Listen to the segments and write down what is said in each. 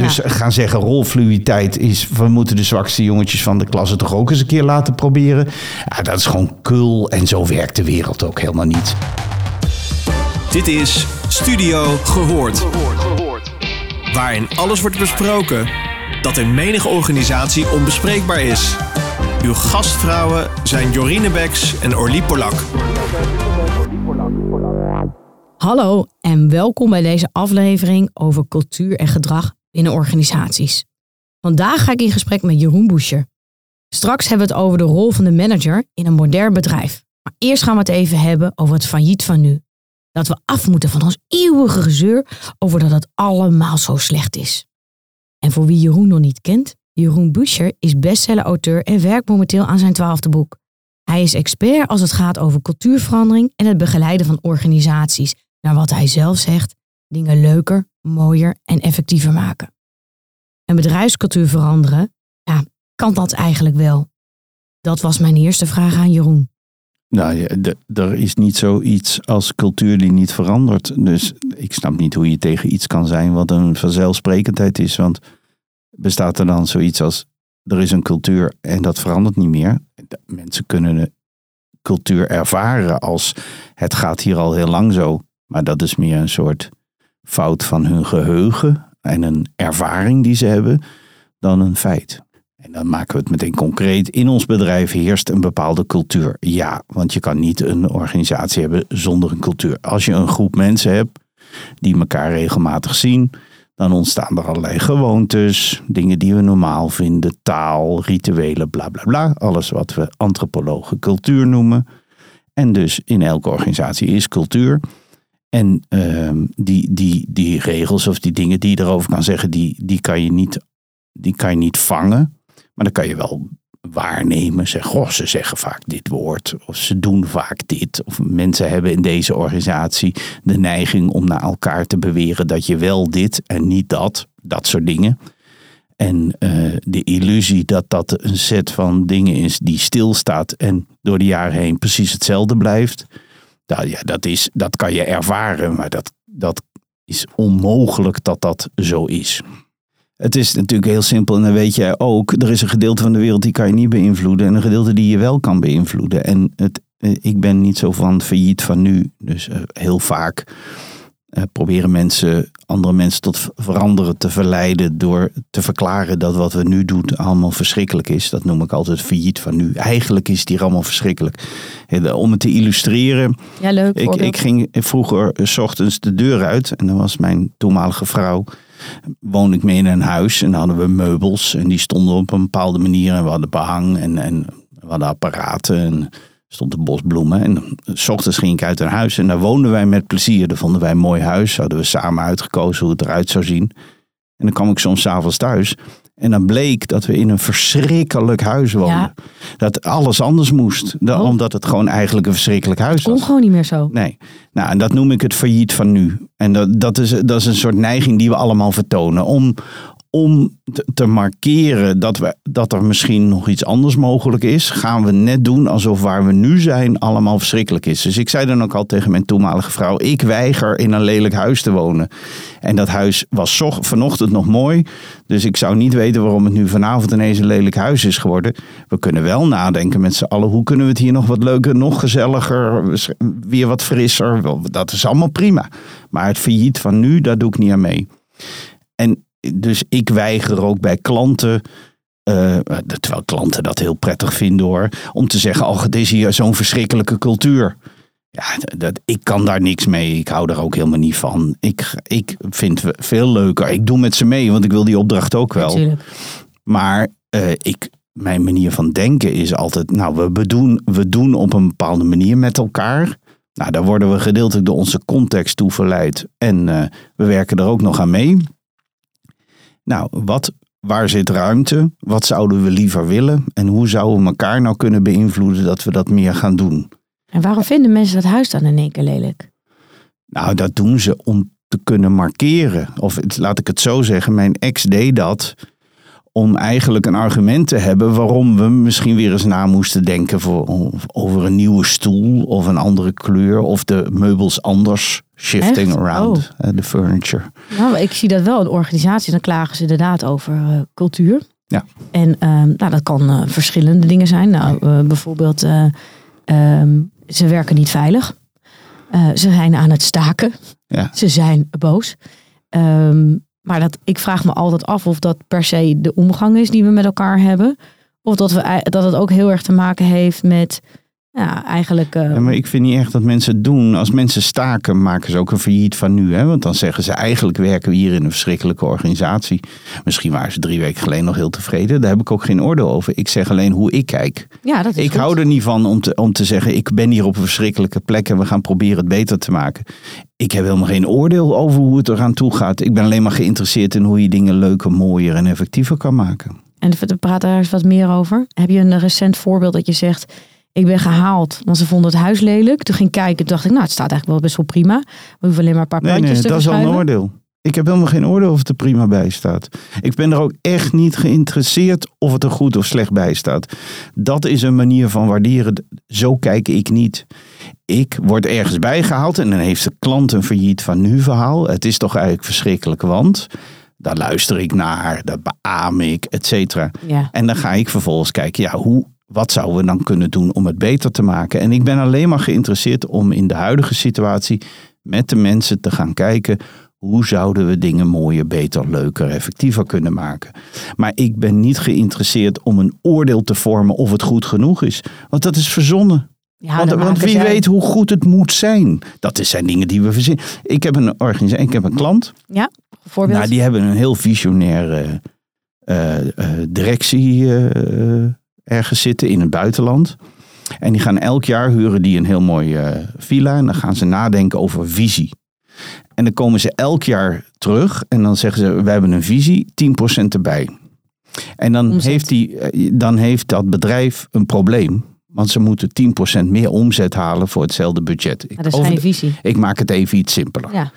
Dus gaan zeggen rolfluiditeit is, we moeten de zwakste jongetjes van de klasse toch ook eens een keer laten proberen. Ja, dat is gewoon kul en zo werkt de wereld ook helemaal niet. Dit is Studio Gehoord. Waarin alles wordt besproken dat in menige organisatie onbespreekbaar is. Uw gastvrouwen zijn Jorine Beks en Orlie Polak. Hallo en welkom bij deze aflevering over cultuur en gedrag binnen organisaties. Vandaag ga ik in gesprek met Jeroen Boescher. Straks hebben we het over de rol van de manager in een modern bedrijf. Maar eerst gaan we het even hebben over het failliet van nu. Dat we af moeten van ons eeuwige gezeur over dat het allemaal zo slecht is. En voor wie Jeroen nog niet kent, Jeroen Buscher is bestseller-auteur en werkt momenteel aan zijn twaalfde boek. Hij is expert als het gaat over cultuurverandering en het begeleiden van organisaties naar wat hij zelf zegt, dingen leuker, mooier en effectiever maken. Een bedrijfscultuur veranderen, ja, kan dat eigenlijk wel? Dat was mijn eerste vraag aan Jeroen. Nou, er is niet zoiets als cultuur die niet verandert. Dus ik snap niet hoe je tegen iets kan zijn wat een vanzelfsprekendheid is. Want bestaat er dan zoiets als er is een cultuur en dat verandert niet meer? Mensen kunnen de cultuur ervaren als het gaat hier al heel lang zo. Maar dat is meer een soort fout van hun geheugen en een ervaring die ze hebben dan een feit. En dan maken we het meteen concreet. In ons bedrijf heerst een bepaalde cultuur. Ja, want je kan niet een organisatie hebben zonder een cultuur. Als je een groep mensen hebt die elkaar regelmatig zien, dan ontstaan er allerlei gewoontes, dingen die we normaal vinden, taal, rituelen, bla bla bla. Alles wat we antropologen cultuur noemen. En dus in elke organisatie is cultuur. En uh, die, die, die regels of die dingen die je erover kan zeggen, die, die, kan je niet, die kan je niet vangen. Maar dan kan je wel waarnemen. Zeg, goh, ze zeggen vaak dit woord. Of ze doen vaak dit. Of mensen hebben in deze organisatie de neiging om naar elkaar te beweren dat je wel dit en niet dat. Dat soort dingen. En uh, de illusie dat dat een set van dingen is die stilstaat en door de jaren heen precies hetzelfde blijft. Nou ja, dat, is, dat kan je ervaren, maar dat, dat is onmogelijk dat dat zo is. Het is natuurlijk heel simpel en dan weet je ook, er is een gedeelte van de wereld die kan je niet beïnvloeden en een gedeelte die je wel kan beïnvloeden. En het, eh, ik ben niet zo van failliet van nu, dus uh, heel vaak uh, proberen mensen, andere mensen tot veranderen te verleiden door te verklaren dat wat we nu doen allemaal verschrikkelijk is. Dat noem ik altijd failliet van nu. Eigenlijk is het hier allemaal verschrikkelijk. Om het te illustreren. Ja, leuk. Ik, ik ging vroeger s ochtends de deur uit en dan was mijn toenmalige vrouw woonde ik mee in een huis en dan hadden we meubels en die stonden op een bepaalde manier en we hadden behang en, en we hadden apparaten en stond een bos bloemen. En s ochtends ging ik uit een huis en daar woonden wij met plezier. Dat vonden wij een mooi huis. Hadden we samen uitgekozen hoe het eruit zou zien. En dan kwam ik soms avonds thuis. En dan bleek dat we in een verschrikkelijk huis woonden. Dat alles anders moest. Oh. Omdat het gewoon eigenlijk een verschrikkelijk huis was. Kon gewoon niet meer zo. Nee. Nou, en dat noem ik het failliet van nu. En dat, dat, is, dat is een soort neiging die we allemaal vertonen. Om, om te markeren dat, we, dat er misschien nog iets anders mogelijk is, gaan we net doen alsof waar we nu zijn allemaal verschrikkelijk is. Dus ik zei dan ook al tegen mijn toenmalige vrouw, ik weiger in een lelijk huis te wonen. En dat huis was vanochtend nog mooi, dus ik zou niet weten waarom het nu vanavond ineens een lelijk huis is geworden. We kunnen wel nadenken met z'n allen, hoe kunnen we het hier nog wat leuker, nog gezelliger, weer wat frisser. Dat is allemaal prima. Maar het failliet van nu, daar doe ik niet aan mee. En dus ik weiger ook bij klanten. Uh, terwijl klanten dat heel prettig vinden hoor. Om te zeggen, oh, het is hier zo'n verschrikkelijke cultuur. Ja, dat, ik kan daar niks mee. Ik hou daar ook helemaal niet van. Ik, ik vind het veel leuker. Ik doe met ze mee, want ik wil die opdracht ook wel. Natuurlijk. Maar uh, ik, mijn manier van denken is altijd, nou, we, bedoen, we doen op een bepaalde manier met elkaar. Nou, daar worden we gedeeltelijk door onze context toe verleid. En uh, we werken er ook nog aan mee. Nou, wat, waar zit ruimte? Wat zouden we liever willen? En hoe zouden we elkaar nou kunnen beïnvloeden dat we dat meer gaan doen? En waarom vinden mensen dat huis dan in één keer lelijk? Nou, dat doen ze om te kunnen markeren. Of laat ik het zo zeggen, mijn ex deed dat om eigenlijk een argument te hebben waarom we misschien weer eens na moesten denken voor, over een nieuwe stoel of een andere kleur of de meubels anders shifting Echt? around uh, the furniture. Nou, ik zie dat wel in organisaties. Dan klagen ze inderdaad over uh, cultuur. Ja. En nou, dat kan verschillende dingen zijn. Nou, bijvoorbeeld, um, ze werken niet veilig. ze zijn aan het staken. Ja. Ze zijn boos. Um, maar dat, ik vraag me altijd af of dat per se de omgang is die we met elkaar hebben. Of dat, we, dat het ook heel erg te maken heeft met ja, eigenlijk. Uh... Ja, maar ik vind niet echt dat mensen het doen. Als mensen staken, maken ze ook een failliet van nu. Hè? Want dan zeggen ze eigenlijk werken we hier in een verschrikkelijke organisatie. Misschien waren ze drie weken geleden nog heel tevreden. Daar heb ik ook geen oordeel over. Ik zeg alleen hoe ik kijk. Ja, dat is ik goed. hou er niet van om te, om te zeggen: ik ben hier op een verschrikkelijke plek en we gaan proberen het beter te maken. Ik heb helemaal geen oordeel over hoe het eraan toe gaat. Ik ben alleen maar geïnteresseerd in hoe je dingen leuker, mooier en effectiever kan maken. En we praten daar eens wat meer over. Heb je een recent voorbeeld dat je zegt ik ben gehaald, want ze vonden het huis lelijk. Toen ging ik kijken, dacht ik, nou, het staat eigenlijk wel best wel prima. We hoeven alleen maar een paar nee, plantjes nee, te dat is al een oordeel. Ik heb helemaal geen oordeel of het er prima bij staat. Ik ben er ook echt niet geïnteresseerd of het er goed of slecht bij staat. Dat is een manier van waarderen. Zo kijk ik niet. Ik word ergens bijgehaald en dan heeft de klant een failliet van nu verhaal. Het is toch eigenlijk verschrikkelijk, want daar luister ik naar, dat beaam ik, et cetera. Ja. En dan ga ik vervolgens kijken, ja, hoe, wat zouden we dan kunnen doen om het beter te maken? En ik ben alleen maar geïnteresseerd om in de huidige situatie met de mensen te gaan kijken. Hoe zouden we dingen mooier, beter, leuker, effectiever kunnen maken? Maar ik ben niet geïnteresseerd om een oordeel te vormen of het goed genoeg is. Want dat is verzonnen. Ja, want, wie weet hoe goed het moet zijn. Dat zijn dingen die we verzinnen. Ik heb een organisatie, ik heb een klant. Ja, voorbeeld. Nou, die hebben een heel visionaire eh, eh, directie eh, ergens zitten in het buitenland. En die gaan elk jaar huren die een heel mooi eh, villa. En dan gaan ze nadenken over visie. En dan komen ze elk jaar terug. En dan zeggen ze, we hebben een visie, 10% erbij. En dan Omzet. heeft, die, eh, dan heeft dat bedrijf een probleem. Want ze moeten 10% meer omzet halen voor hetzelfde budget. Ik, dat is over- geen visie. ik maak het even iets simpeler. Ja.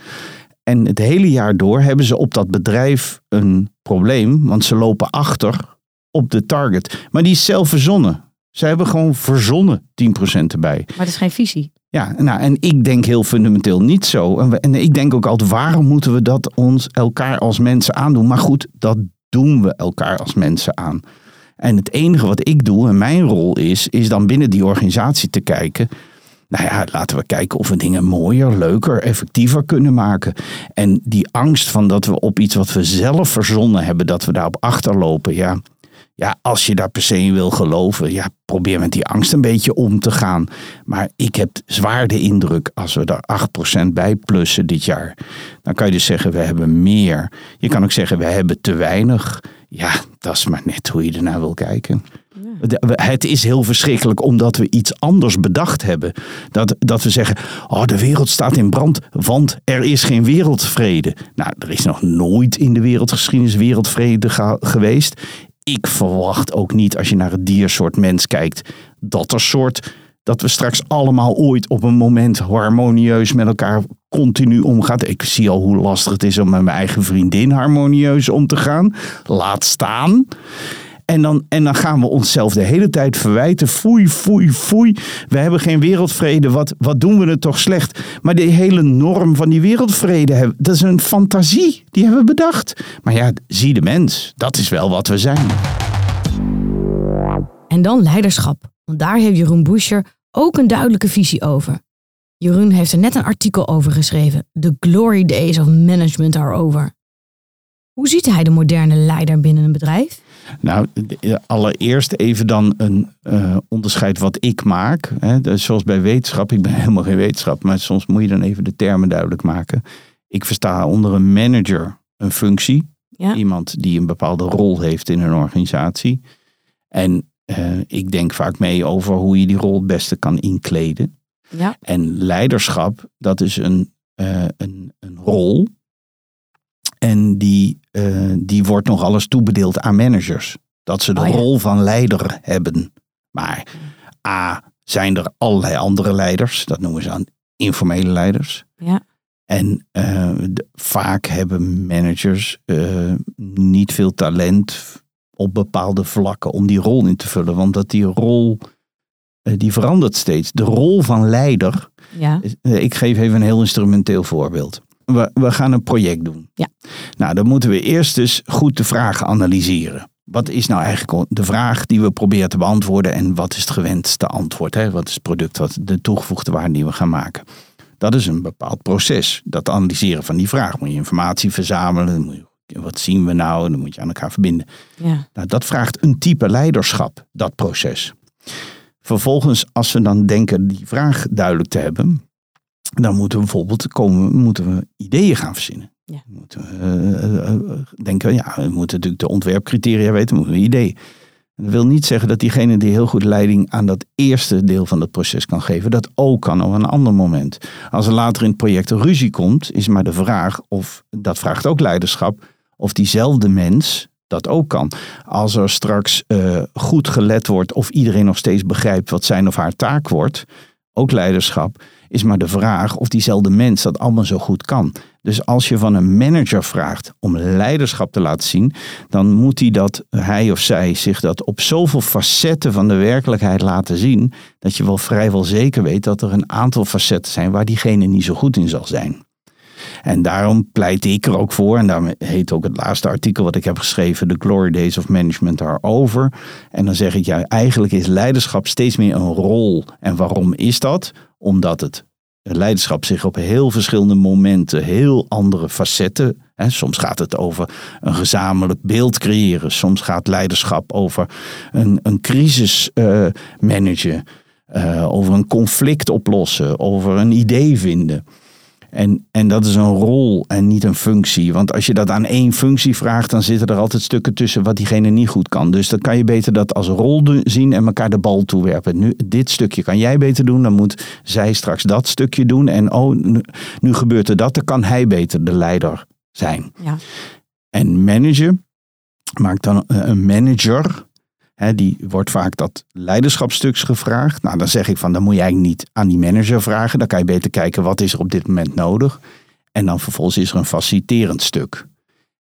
En het hele jaar door hebben ze op dat bedrijf een probleem, want ze lopen achter op de target. Maar die is zelf verzonnen. Ze hebben gewoon verzonnen 10% erbij. Maar het is geen visie. Ja, nou, en ik denk heel fundamenteel niet zo. En, we- en ik denk ook altijd, waarom moeten we dat ons elkaar als mensen aandoen? Maar goed, dat doen we elkaar als mensen aan. En het enige wat ik doe, en mijn rol is, is dan binnen die organisatie te kijken. Nou ja, laten we kijken of we dingen mooier, leuker, effectiever kunnen maken. En die angst van dat we op iets wat we zelf verzonnen hebben, dat we daarop achterlopen. Ja, ja, als je daar per se in wil geloven, ja, probeer met die angst een beetje om te gaan. Maar ik heb zwaar de indruk, als we er 8% bij plussen dit jaar, dan kan je dus zeggen, we hebben meer. Je kan ook zeggen, we hebben te weinig. Ja, dat is maar net hoe je ernaar wil kijken. Het is heel verschrikkelijk omdat we iets anders bedacht hebben. Dat, dat we zeggen, oh, de wereld staat in brand, want er is geen wereldvrede. Nou, er is nog nooit in de wereldgeschiedenis wereldvrede geweest. Ik verwacht ook niet, als je naar het diersoort mens kijkt, dat er soort dat we straks allemaal ooit op een moment harmonieus met elkaar continu omgaan. Ik zie al hoe lastig het is om met mijn eigen vriendin harmonieus om te gaan. Laat staan. En dan, en dan gaan we onszelf de hele tijd verwijten. Foei, foei, foei. We hebben geen wereldvrede. Wat, wat doen we het toch slecht? Maar de hele norm van die wereldvrede, dat is een fantasie. Die hebben we bedacht. Maar ja, zie de mens. Dat is wel wat we zijn. En dan leiderschap. Want daar heeft Jeroen Boescher ook een duidelijke visie over. Jeroen heeft er net een artikel over geschreven. The Glory Days of Management are over. Hoe ziet hij de moderne leider binnen een bedrijf? Nou, allereerst even dan een eh, onderscheid wat ik maak. Hè. Dus zoals bij wetenschap, ik ben helemaal geen wetenschap, maar soms moet je dan even de termen duidelijk maken. Ik versta onder een manager een functie. Ja. Iemand die een bepaalde rol heeft in een organisatie. En eh, ik denk vaak mee over hoe je die rol het beste kan inkleden. Ja. En leiderschap, dat is een, eh, een, een rol. En die, eh, die wordt nog alles toebedeeld aan managers. Dat ze de Oh ja. rol van leider hebben. Maar A, zijn er allerlei andere leiders. Dat noemen ze aan informele leiders. Ja. En eh, de- vaak hebben managers eh, niet veel talent op bepaalde vlakken om die rol in te vullen. Want dat die rol, die verandert steeds. De rol van leider Ja. Ik geef even een heel instrumenteel voorbeeld. We, we gaan een project doen. Ja. Nou, dan moeten we eerst dus goed de vragen analyseren. Wat is nou eigenlijk de vraag die we proberen te beantwoorden en wat is het gewenste antwoord? Hè? Wat is het product, wat de toegevoegde waarde die we gaan maken? Dat is een bepaald proces. Dat analyseren van die vraag. Moet je informatie verzamelen. dan moet je- Wat zien we nou? Dan moet je aan elkaar verbinden. Ja. Nou, dat vraagt een type leiderschap, dat proces. Vervolgens, als we dan denken die vraag duidelijk te hebben, dan moeten we bijvoorbeeld komen, moeten we ideeën gaan verzinnen. Ja. Moeten we eh, eh, eh, denken, ja, we moeten natuurlijk de ontwerpcriteria weten, moeten we een idee. Dat wil niet zeggen dat diegene die heel goed leiding aan dat eerste deel van het proces kan geven, dat ook kan op een ander moment. Als er later in het project een ruzie komt, is maar de vraag of, dat vraagt ook leiderschap, of diezelfde mens dat ook kan. Als er straks goed gelet wordt of iedereen nog steeds begrijpt wat zijn of haar taak wordt, ook leiderschap, is maar de vraag of diezelfde mens dat allemaal zo goed kan. Dus als je van een manager vraagt om leiderschap te laten zien, dan moet hij dat, hij of zij, zich dat op zoveel facetten van de werkelijkheid laten zien, dat je wel vrijwel zeker weet dat er een aantal facetten zijn waar diegene niet zo goed in zal zijn. En daarom pleit ik er ook voor, en daarmee heet ook het laatste artikel wat ik heb geschreven, The Glory Days of Management are over. En dan zeg ik, ja, eigenlijk is leiderschap steeds meer een rol. En waarom is dat? Omdat het leiderschap zich op heel verschillende momenten, heel andere facetten. Hè, soms gaat het over een gezamenlijk beeld creëren. Soms gaat leiderschap over een, een crisis eh, managen. eh, over een conflict oplossen. Over een idee vinden. En, en dat is een rol en niet een functie. Want als je dat aan één functie vraagt, dan zitten er altijd stukken tussen wat diegene niet goed kan. Dus dan kan je beter dat als rol zien en elkaar de bal toewerpen. Nu, dit stukje kan jij beter doen, dan moet zij straks dat stukje doen. En oh, nu, nu gebeurt er dat, dan kan hij beter de leider zijn. Ja. En managen maakt dan eh, een manager. Die wordt vaak dat leiderschapstuks gevraagd. Nou, dan zeg ik van, dan moet je eigenlijk niet aan die manager vragen. Dan kan je beter kijken, wat is er op dit moment nodig? En dan vervolgens is er een faciliterend stuk.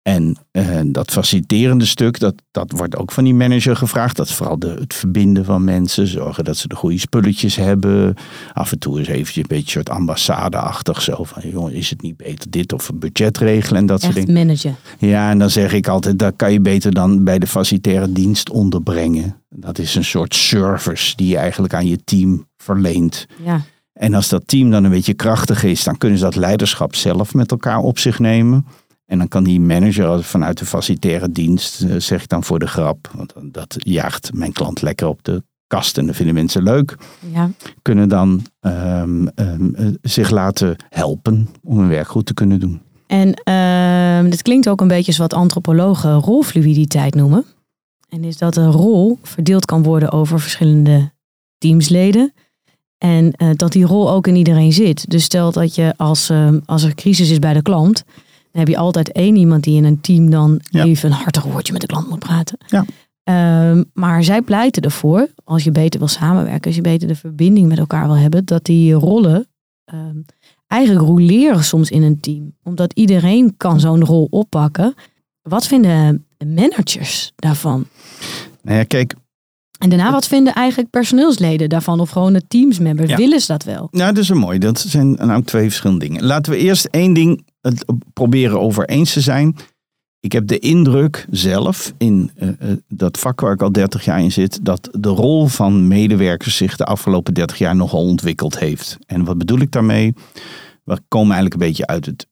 En eh, dat faciliterende stuk, dat, dat wordt ook van die manager gevraagd. Dat is vooral de, het verbinden van mensen. Zorgen dat ze de goede spulletjes hebben. Af en toe is eventjes een beetje een soort ambassadeachtig. Zo van, jongen, is het niet beter dit of een budget regelen en dat soort dingen. managen. Ja, en dan zeg ik altijd, dat kan je beter dan bij de facilitaire dienst onderbrengen. Dat is een soort service die je eigenlijk aan je team verleent. Ja. En als dat team dan een beetje krachtig is, dan kunnen ze dat leiderschap zelf met elkaar op zich nemen. En dan kan die manager vanuit de facilitaire dienst, eh, zeg ik dan voor de grap, want dat jaagt mijn klant lekker op de kast en dat vinden mensen leuk, ja. kunnen dan ehm, ehm, eh, zich laten helpen om hun werk goed te kunnen doen. En ehm dit klinkt ook een beetje zoals wat antropologen rolfluiditeit noemen. En is dat een rol verdeeld kan worden over verschillende teamsleden. En eh, dat die rol ook in iedereen zit. Dus stel dat je als, als er crisis is bij de klant, dan heb je altijd één iemand die in een team dan Ja. even een hartig woordje met de klant moet praten. Ja. Ehm, maar zij pleiten ervoor, als je beter wil samenwerken, als je beter de verbinding met elkaar wil hebben, dat die rollen ehm, eigenlijk roleren soms in een team. Omdat iedereen kan zo'n rol oppakken. Wat vinden managers daarvan? Nou ja, kijk, En daarna, wat vinden eigenlijk personeelsleden daarvan? Of gewoon de teamsmembers? Ja. Willen ze dat wel? Nou, dat is een mooi. Dat zijn nou twee verschillende dingen. Laten we eerst één ding het proberen over eens te zijn. Ik heb de indruk zelf in eh, eh, dat vak waar ik al 30 jaar in zit, dat de rol van medewerkers zich de afgelopen 30 jaar nogal ontwikkeld heeft. En wat bedoel ik daarmee? We komen eigenlijk een beetje uit het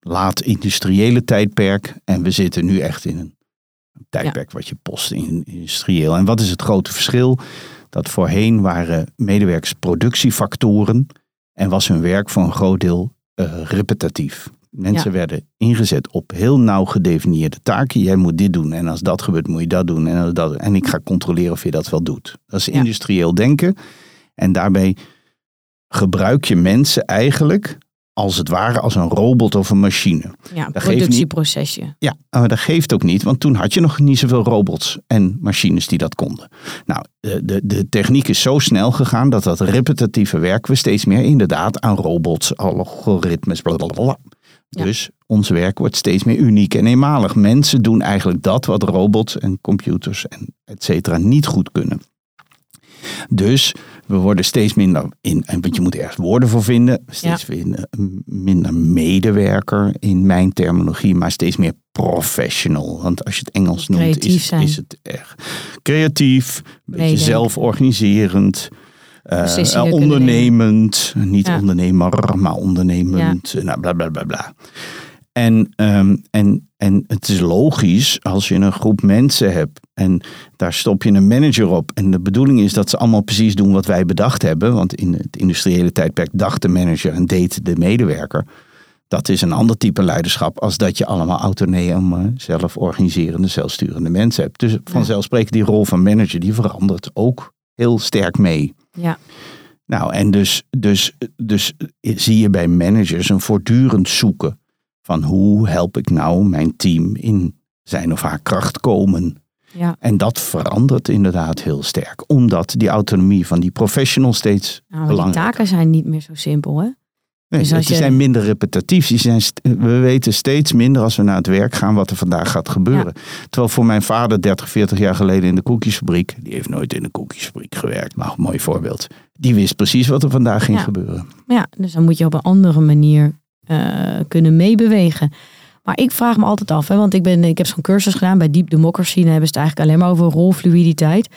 laat industriële tijdperk en we zitten nu echt in een tijdperk wat je post-industrieel. En wat is het grote verschil? Dat voorheen waren medewerkers productiefactoren en was hun werk voor een groot deel eh, repetitief. Mensen werden ingezet op heel nauw gedefinieerde taken. Jij moet dit doen en als dat gebeurt moet je dat doen. En, als dat, en ik ga controleren of je dat wel doet. Dat is Ja. industrieel denken. En daarbij gebruik je mensen eigenlijk als het ware als een robot of een machine. Ja, Dat geeft niet- productieprocesje. Ja, maar dat geeft ook niet, want toen had je nog niet zoveel robots en machines die dat konden. Nou, de, de, de techniek is zo snel gegaan dat dat repetitieve werk we steeds meer inderdaad aan robots, algoritmes, blablabla. Ja. Dus ons werk wordt steeds meer uniek en eenmalig. Mensen doen eigenlijk dat wat robots en computers en et cetera niet goed kunnen. Dus We worden steeds minder in, en want je moet ergens woorden voor vinden, steeds minder, minder medewerker in mijn terminologie, maar steeds meer professional. Want als je het Engels noemt, Creatief is, zijn. is het echt creatief, een beetje zelforganiserend. Eh, eh, ondernemend, niet Ja. ondernemer, maar ondernemend, eh, nou, bla bla bla bla. En, ehm, en, en het is logisch als je een groep mensen hebt en daar stop je een manager op. En de bedoeling is dat ze allemaal precies doen wat wij bedacht hebben. Want in het industriële tijdperk dacht de manager en deed de medewerker. Dat is een ander type leiderschap als dat je allemaal autonome, zelforganiserende, zelfsturende mensen hebt. Dus vanzelfsprekend die rol van manager die verandert ook heel sterk mee. Ja. Nou, en dus, dus, dus zie je bij managers een voortdurend zoeken van hoe help ik nou mijn team in zijn of haar kracht komen. Ja. En dat verandert inderdaad heel sterk, omdat die autonomie van die professional steeds Nou, maar die belangrijk taken zijn niet meer zo simpel, hè? Nee, Dus die je- zijn minder repetitief. Die zijn we weten steeds minder als we naar het werk gaan wat er vandaag gaat gebeuren. Terwijl voor mijn vader 30, 40 jaar geleden in de koekjesfabriek, die heeft nooit in de koekjesfabriek gewerkt, maar een mooi voorbeeld. Die wist precies wat er vandaag ging Ja. gebeuren. Ja, dus dan moet je op een andere manier eh, kunnen meebewegen. Maar ik vraag me altijd af, hè, want ik, ben, ik heb zo'n cursus gedaan bij Deep Democracy. Dan hebben ze het eigenlijk alleen maar over rolfluiditeit.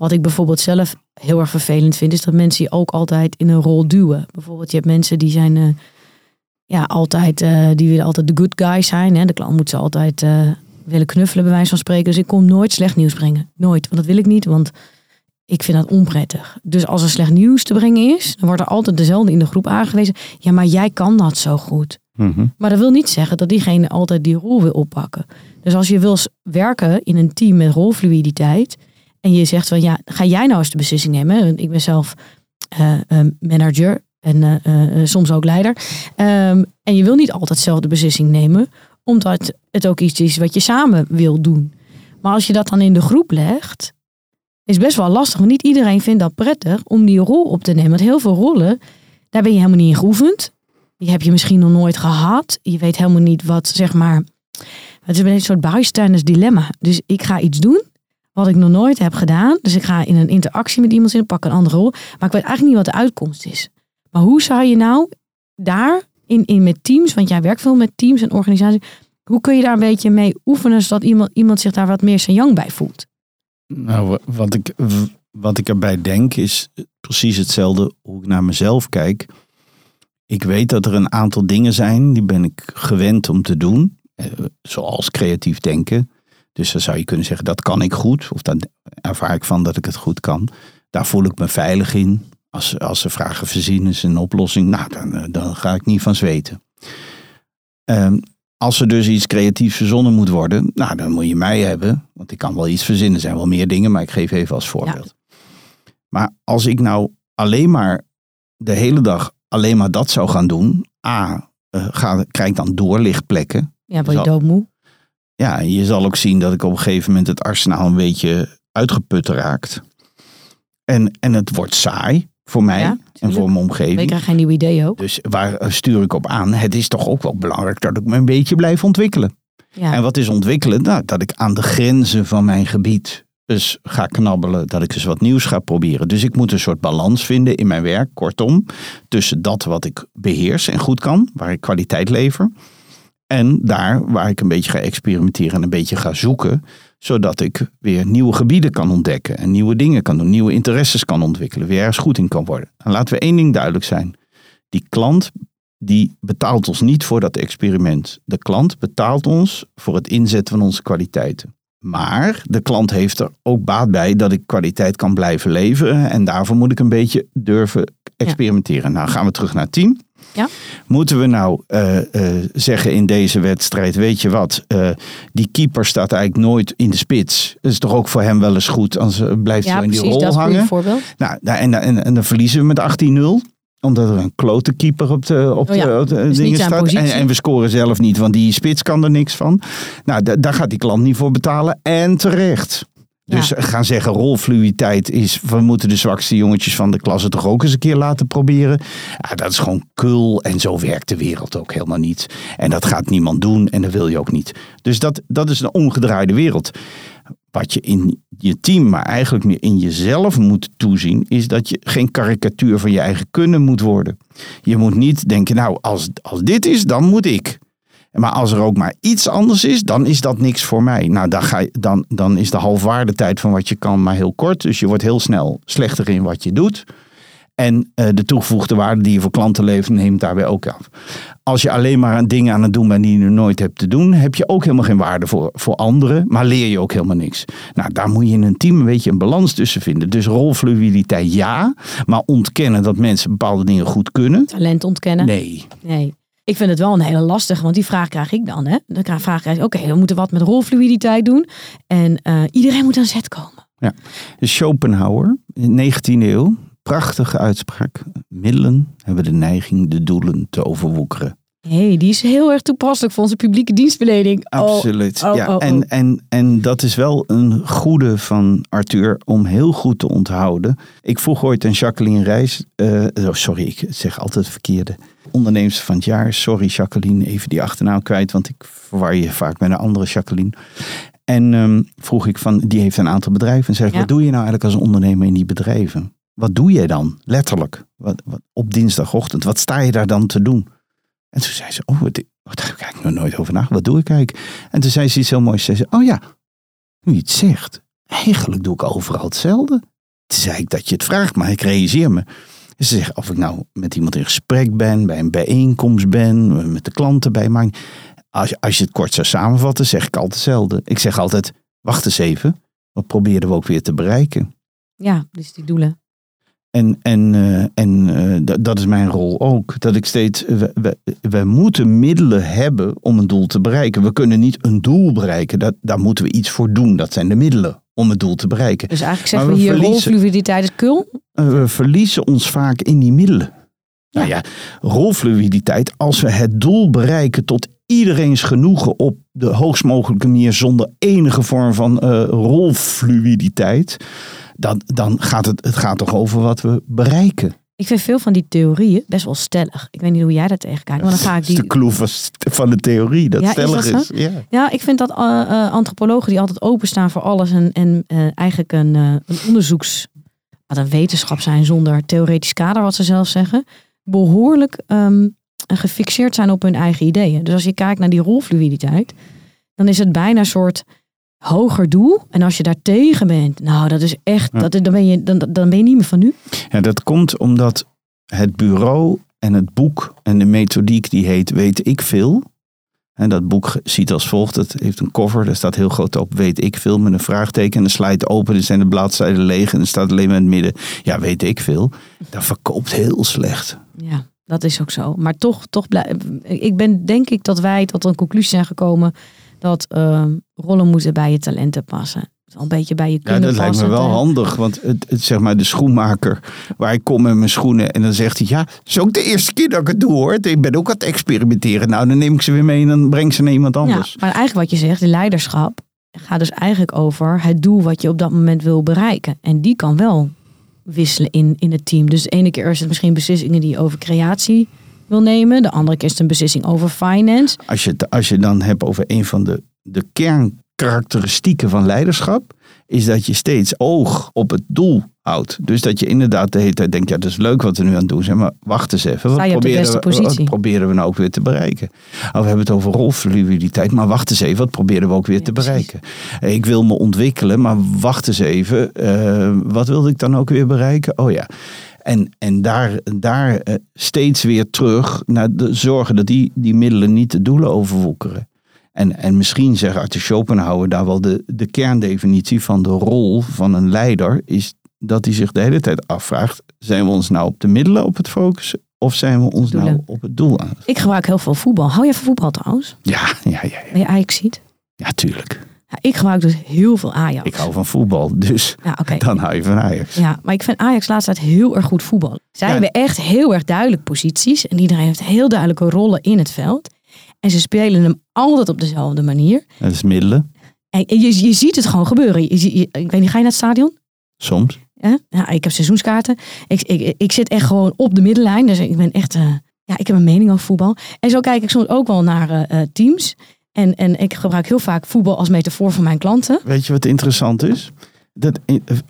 Wat ik bijvoorbeeld zelf heel erg vervelend vind, is dat mensen je ook altijd in een rol duwen. Bijvoorbeeld, je hebt mensen die zijn eh, ja, altijd, eh, die willen altijd de good guy zijn. Hè. De klant moet ze altijd eh, willen knuffelen, bij wijze van spreken. Dus ik kom nooit slecht nieuws brengen. Nooit, want dat wil ik niet, want ik vind dat onprettig. Dus als er slecht nieuws te brengen is, dan wordt er altijd dezelfde in de groep aangewezen. Ja, maar jij kan dat zo goed. Mhm. Maar dat wil niet zeggen dat diegene altijd die rol wil oppakken. Dus als je wil werken in een team met rolfluiditeit. En je zegt van ja, ga jij nou eens de beslissing nemen. Ik ben zelf eh, eh, manager en eh, soms ook leider. Ehm, en je wil niet altijd zelf de beslissing nemen. Omdat het ook iets is wat je samen wil doen. Maar als je dat dan in de groep legt. Is best wel lastig. Want niet iedereen vindt dat prettig om die rol op te nemen. Want heel veel rollen, daar ben je helemaal niet in geoefend. Die heb je misschien nog nooit gehad. Je weet helemaal niet wat, zeg maar. Het is een soort bijstanders dilemma. Dus ik ga iets doen wat ik nog nooit heb gedaan. Dus ik ga in een interactie met iemand in, pak een andere rol. Maar ik weet eigenlijk niet wat de uitkomst is. Maar hoe zou je nou daar in, in met teams, want jij werkt veel met teams en organisaties. Hoe kun je daar een beetje mee oefenen zodat iemand, iemand zich daar wat meer zijn jang bij voelt? Nou, wa- wat ik, wat ik erbij denk is precies hetzelfde hoe ik naar mezelf kijk. Ik weet dat er een aantal dingen zijn die ben ik gewend om te doen. eh, Zoals creatief denken. Dus dan zou je kunnen zeggen dat kan ik goed. Of dan ervaar ik van dat ik het goed kan. Daar voel ik me veilig in. Als, als ze vragen verzinnen ze een oplossing. Nou, dan, eh, dan ga ik niet van zweten. Ehm, als er dus iets creatiefs verzonnen moet worden, nou, dan moet je mij hebben. Want ik kan wel iets verzinnen. Er zijn wel meer dingen, maar ik geef even als voorbeeld. Maar als ik nou alleen maar de hele dag alleen maar dat zou gaan doen. A, eh, ga, krijg ik dan doorlichtplekken. Ja, word je doodmoe? Ja, je zal ook zien dat ik op een gegeven moment het arsenaal een beetje uitgeput raakt. En, en het wordt saai voor mij Ja, en voor mijn Ik omgeving. krijg geen nieuw idee ook. Dus waar stuur ik op aan? Het is toch ook wel belangrijk dat ik me een beetje blijf ontwikkelen. Ja. En wat is ontwikkelen? Nou, dat ik aan de grenzen van mijn gebied dus ga knabbelen, dat ik eens wat nieuws ga proberen. Dus ik moet een soort balans vinden in mijn werk, kortom, tussen dat wat ik beheers en goed kan, waar ik kwaliteit lever, en daar waar ik een beetje ga experimenteren en een beetje ga zoeken, zodat ik weer nieuwe gebieden kan ontdekken en nieuwe dingen kan doen, nieuwe interesses kan ontwikkelen, weer ergens goed in kan worden. En laten we één ding duidelijk zijn. Die klant die betaalt ons niet voor dat experiment. De klant betaalt ons voor het inzetten van onze kwaliteiten. Maar de klant heeft er ook baat bij dat ik kwaliteit kan blijven leveren. En daarvoor moet ik een beetje durven experimenteren. Nou gaan we terug naar het team. Ja. Moeten we nou eh, eh, zeggen in deze wedstrijd, weet je wat, eh, die keeper staat eigenlijk nooit in de spits. Dat is toch ook voor hem wel eens goed, als uh, blijft ja, zo in die precies. rol Dat hangen. voorbeeld. Nou, en, en, en dan verliezen we met 18-0 omdat er een klote keeper op de, op Oh ja, de, op de dus niet dingen staat. En, en we scoren zelf niet, want die spits kan er niks van. Nou, da- daar gaat die klant niet voor betalen. En terecht. Dus Ja. gaan zeggen, rolfluiditeit is, we moeten de zwakste jongetjes van de klas het toch ook eens een keer laten proberen. Ja, dat is gewoon kul en zo werkt de wereld ook helemaal niet. En dat gaat niemand doen en dat wil je ook niet. Dus dat, dat is een omgedraaide wereld. Wat je in je team, maar eigenlijk meer in jezelf moet toezien, is dat je geen karikatuur van je eigen kunnen moet worden. Je moet niet denken, nou, als, als dit is, dan moet ik. Maar als er ook maar iets anders is, dan is dat niks voor mij. Nou, dan, ga je, dan, dan is de halfwaardetijd van wat je kan maar heel kort. Dus je wordt heel snel slechter in wat je doet. En uh, de toegevoegde waarde die je voor klanten levert, neemt daarbij ook af. Als je alleen maar dingen aan het doen bent die je nooit hebt te doen, heb je ook helemaal geen waarde voor, voor anderen, maar leer je ook helemaal niks. Nou, daar moet je in een team een beetje een balans tussen vinden. Dus rolfluiditeit ja, maar ontkennen dat mensen bepaalde dingen goed kunnen. Talent ontkennen? Nee. Nee. Ik vind het wel een hele lastige, want die vraag krijg ik dan. Hè? Dan vraag ik, oké, we moeten wat met rolfluiditeit doen. En uh, iedereen moet aan zet komen. Ja, Schopenhauer, in de 19e eeuw, prachtige uitspraak. Middelen hebben de neiging de doelen te overwoekeren. Hey, die is heel erg toepasselijk voor onze publieke dienstverlening. Absoluut. Oh, oh, ja, oh, en, en, en dat is wel een goede van Arthur om heel goed te onthouden. Ik vroeg ooit aan Jacqueline Reis. Uh, sorry, ik zeg altijd het verkeerde. Ondernemers van het jaar. Sorry Jacqueline, even die achternaam kwijt, want ik verwar je vaak met een andere Jacqueline. En um, vroeg ik van, die heeft een aantal bedrijven. En zeg, ja. wat doe je nou eigenlijk als ondernemer in die bedrijven? Wat doe jij dan, letterlijk, wat, wat, op dinsdagochtend? Wat sta je daar dan te doen? En toen zei ze, oh, wat, daar heb ik eigenlijk nog nooit over nagedacht. Wat doe ik eigenlijk? En toen zei ze iets heel moois. Ze zei, oh ja, nu je het zegt, eigenlijk doe ik overal hetzelfde. Toen zei ik dat je het vraagt, maar ik realiseer me. Ze zegt, of ik nou met iemand in gesprek ben, bij een bijeenkomst ben, met de klanten bij maar als als je het kort zou samenvatten, zeg ik altijd hetzelfde. Ik zeg altijd, wacht eens even, wat proberen we ook weer te bereiken? Ja, dus die doelen. En, en, uh, en uh, dat is mijn rol ook. Dat ik steeds. We, we, moeten middelen hebben om een doel te bereiken. We kunnen niet een doel bereiken. Dat, daar moeten we iets voor doen. Dat zijn de middelen om het doel te bereiken. Dus eigenlijk zeggen we, we hier rolfluiditeit is kul? Uh, we verliezen ons vaak in die middelen. Nou ja, rolfluiditeit, als we het doel bereiken tot iedereen's genoegen op de hoogst mogelijke manier zonder enige vorm van rolfluiditeit dan, dan gaat het, het gaat toch over wat we bereiken. Ik vind veel van die theorieën best wel stellig. Ik weet niet hoe jij dat tegenkijkt. Maar dan ga ik die... de clue van de theorie, dat ja, stellig is. Dat is. Ja. ja, ik vind dat uh, uh, antropologen die altijd openstaan voor alles en, en uh, eigenlijk een, een onderzoeks, wat een wetenschap zijn zonder theoretisch kader, wat ze zelf zeggen, behoorlijk um, gefixeerd zijn op hun eigen ideeën. Dus als je kijkt naar die rolfluiditeit, dan is het bijna een soort hoger doel. En als je daar tegen bent, nou, dat is echt, dat, dan, ben je, dan, dan ben je niet meer van nu. Ja, dat komt omdat het bureau en het boek en de methodiek die heet Weet ik veel. En dat boek ziet als volgt. Het heeft een cover, daar staat heel groot op Weet ik veel met een vraagteken. En de slide open, er zijn de bladzijden leeg en er staat alleen maar in het midden. Ja, weet ik veel. Dat verkoopt heel slecht. Ja, dat is ook zo. Maar toch, toch blij, ik ben denk ik dat wij tot een conclusie zijn gekomen dat uh, rollen moeten bij je talenten passen. Al een beetje bij je kunnen Ja, dat lijkt me wel handig. Want het, het, zeg maar de schoenmaker waar ik kom met mijn schoenen. En dan zegt hij, ja, het is ook de eerste keer dat ik het doe hoor. Ik ben ook aan het experimenteren. Nou, dan neem ik ze weer mee en dan breng ik ze naar iemand anders. Ja, maar eigenlijk wat je zegt, de leiderschap gaat dus eigenlijk over het doel wat je op dat moment wil bereiken. En die kan wel wisselen in, in het team. Dus de ene keer is het misschien beslissingen die over creatie wil nemen. De andere keer is het een beslissing over finance. Als je, als je dan hebt over een van de, de kernkarakteristieken van leiderschap, is dat je steeds oog op het doel houdt. Dus dat je inderdaad de hele tijd denkt, ja, dat is leuk wat we nu aan het doen zijn, maar wacht eens even. Wat proberen, we, wat proberen we nou ook weer te bereiken? Oh, we hebben het over rolfluiditeit, maar wacht eens even, wat proberen we ook weer te bereiken? Ik wil me ontwikkelen, maar wacht eens even, uh, wat wilde ik dan ook weer bereiken? Oh ja. En, en daar, daar eh, steeds weer terug naar de, zorgen dat die, die middelen niet de doelen overwoekeren. En, en misschien zegt Arthur Schopenhauer daar wel de, de kerndefinitie van de rol van een leider is dat hij zich de hele tijd afvraagt, zijn we ons nou op de middelen op het focussen of zijn we ons nou op het doel aan? Ik gebruik heel veel voetbal. Hou je van voetbal trouwens? Ja, ja, ja. ja. Ben je Ajax ziet? Ja, tuurlijk. Ja, ik gebruik dus heel veel Ajax. Ik hou van voetbal, dus ja, okay. dan hou je van Ajax. Ja, maar ik vind Ajax laatst heel erg goed voetbal. Zij ja. hebben echt heel erg duidelijk posities. En iedereen heeft heel duidelijke rollen in het veld. En ze spelen hem altijd op dezelfde manier. Dat is middelen. En je, je ziet het gewoon gebeuren. Je, je, ik weet niet, ga je naar het stadion? Soms. Ja, ik heb seizoenskaarten. Ik, ik, ik zit echt gewoon op de middenlijn. Dus ik ben echt... Uh, ja, ik heb een mening over voetbal. En zo kijk ik soms ook wel naar uh, teams. En, en ik gebruik heel vaak voetbal als metafoor voor mijn klanten. Weet je wat interessant is? dat,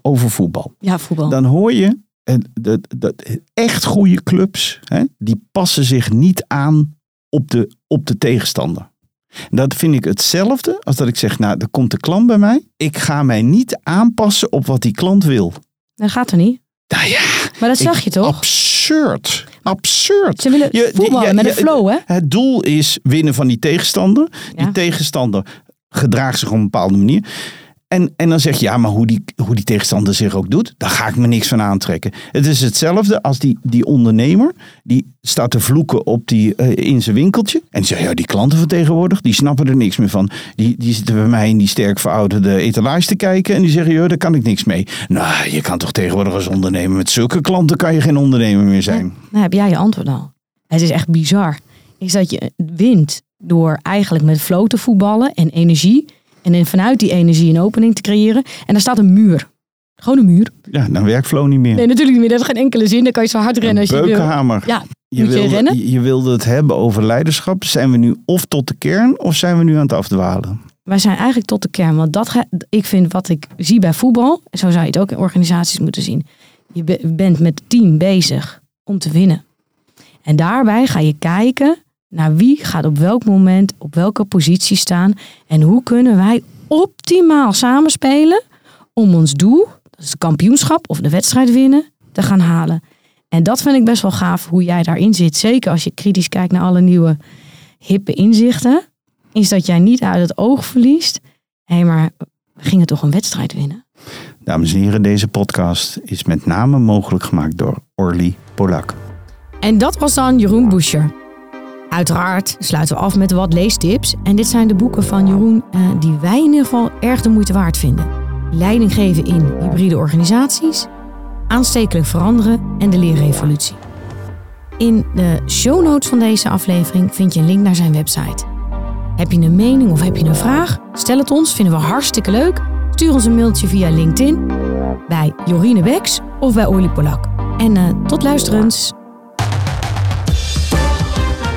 over voetbal. Ja, voetbal. Dan hoor je eh, dat, dat echt goede clubs, hè, die passen zich niet aan op de, op de tegenstander. En dat vind ik hetzelfde als dat ik zeg, nou, er komt de klant bij mij. Ik ga mij niet aanpassen op wat die klant wil. Dat gaat er niet. Nou ja, Maar dat zag ik- je toch? Absurd. Absurd. Ze willen Je- met een flow, hè? Het doel is winnen van die tegenstander. Die tegenstander gedraagt zich op een bepaalde manier. En, en dan zeg je, ja, maar hoe die, hoe die tegenstander zich ook doet, daar ga ik me niks van aantrekken. Het is hetzelfde als die, die ondernemer, die staat te vloeken op die, eh, in zijn winkeltje. En zegt, ja, die klanten van tegenwoordig, die snappen er niks meer van. Die, die zitten bij mij in die sterk verouderde etalage te kijken. En die zeggen, joh, daar kan ik niks mee. Nou, je kan toch tegenwoordig als ondernemer, met zulke klanten kan je geen ondernemer meer zijn. Nou heb jij je antwoord al. Het is echt bizar. Is dat je wint door eigenlijk met flow voetballen en energie. En dan vanuit die energie een opening te creëren. En daar staat een muur. Gewoon een muur. Ja, dan werkt Flow niet meer. Nee, natuurlijk niet meer. Dat heeft geen enkele zin. Dan kan je zo hard rennen als je wil. Beukenhamer. Ja, Je moet je wilde, rennen? je, wilde het hebben over leiderschap. Zijn we nu of tot de kern of zijn we nu aan het afdwalen? wij zijn eigenlijk tot de kern. Want dat ik vind wat ik zie bij voetbal. Zo zou je het ook in organisaties moeten zien. Je be- bent met het team bezig om te winnen. En daarbij ga je kijken naar wie gaat op welk moment op welke positie staan. En hoe kunnen wij optimaal samenspelen om ons doel, dat is het kampioenschap of de wedstrijd winnen, te gaan halen. En dat vind ik best wel gaaf hoe jij daarin zit. Zeker als je kritisch kijkt naar alle nieuwe hippe inzichten. Is dat jij niet uit het oog verliest. Hé, maar we gingen toch een wedstrijd winnen? Dames en heren, deze podcast is met name mogelijk gemaakt door Orly Polak. En dat was dan Jeroen Boescher. Uiteraard sluiten we af met wat leestips. En dit zijn de boeken van Jeroen eh, die wij in ieder geval erg de moeite waard vinden. Leiding geven in hybride organisaties, aanstekelijk veranderen en de leerrevolutie. In de show notes van deze aflevering vind je een link naar zijn website. Heb je een mening of heb je een vraag? Stel het ons, vinden we hartstikke leuk. Stuur ons een mailtje via LinkedIn bij Jorine Beks of bij Orly Polak. En eh, tot luisterens.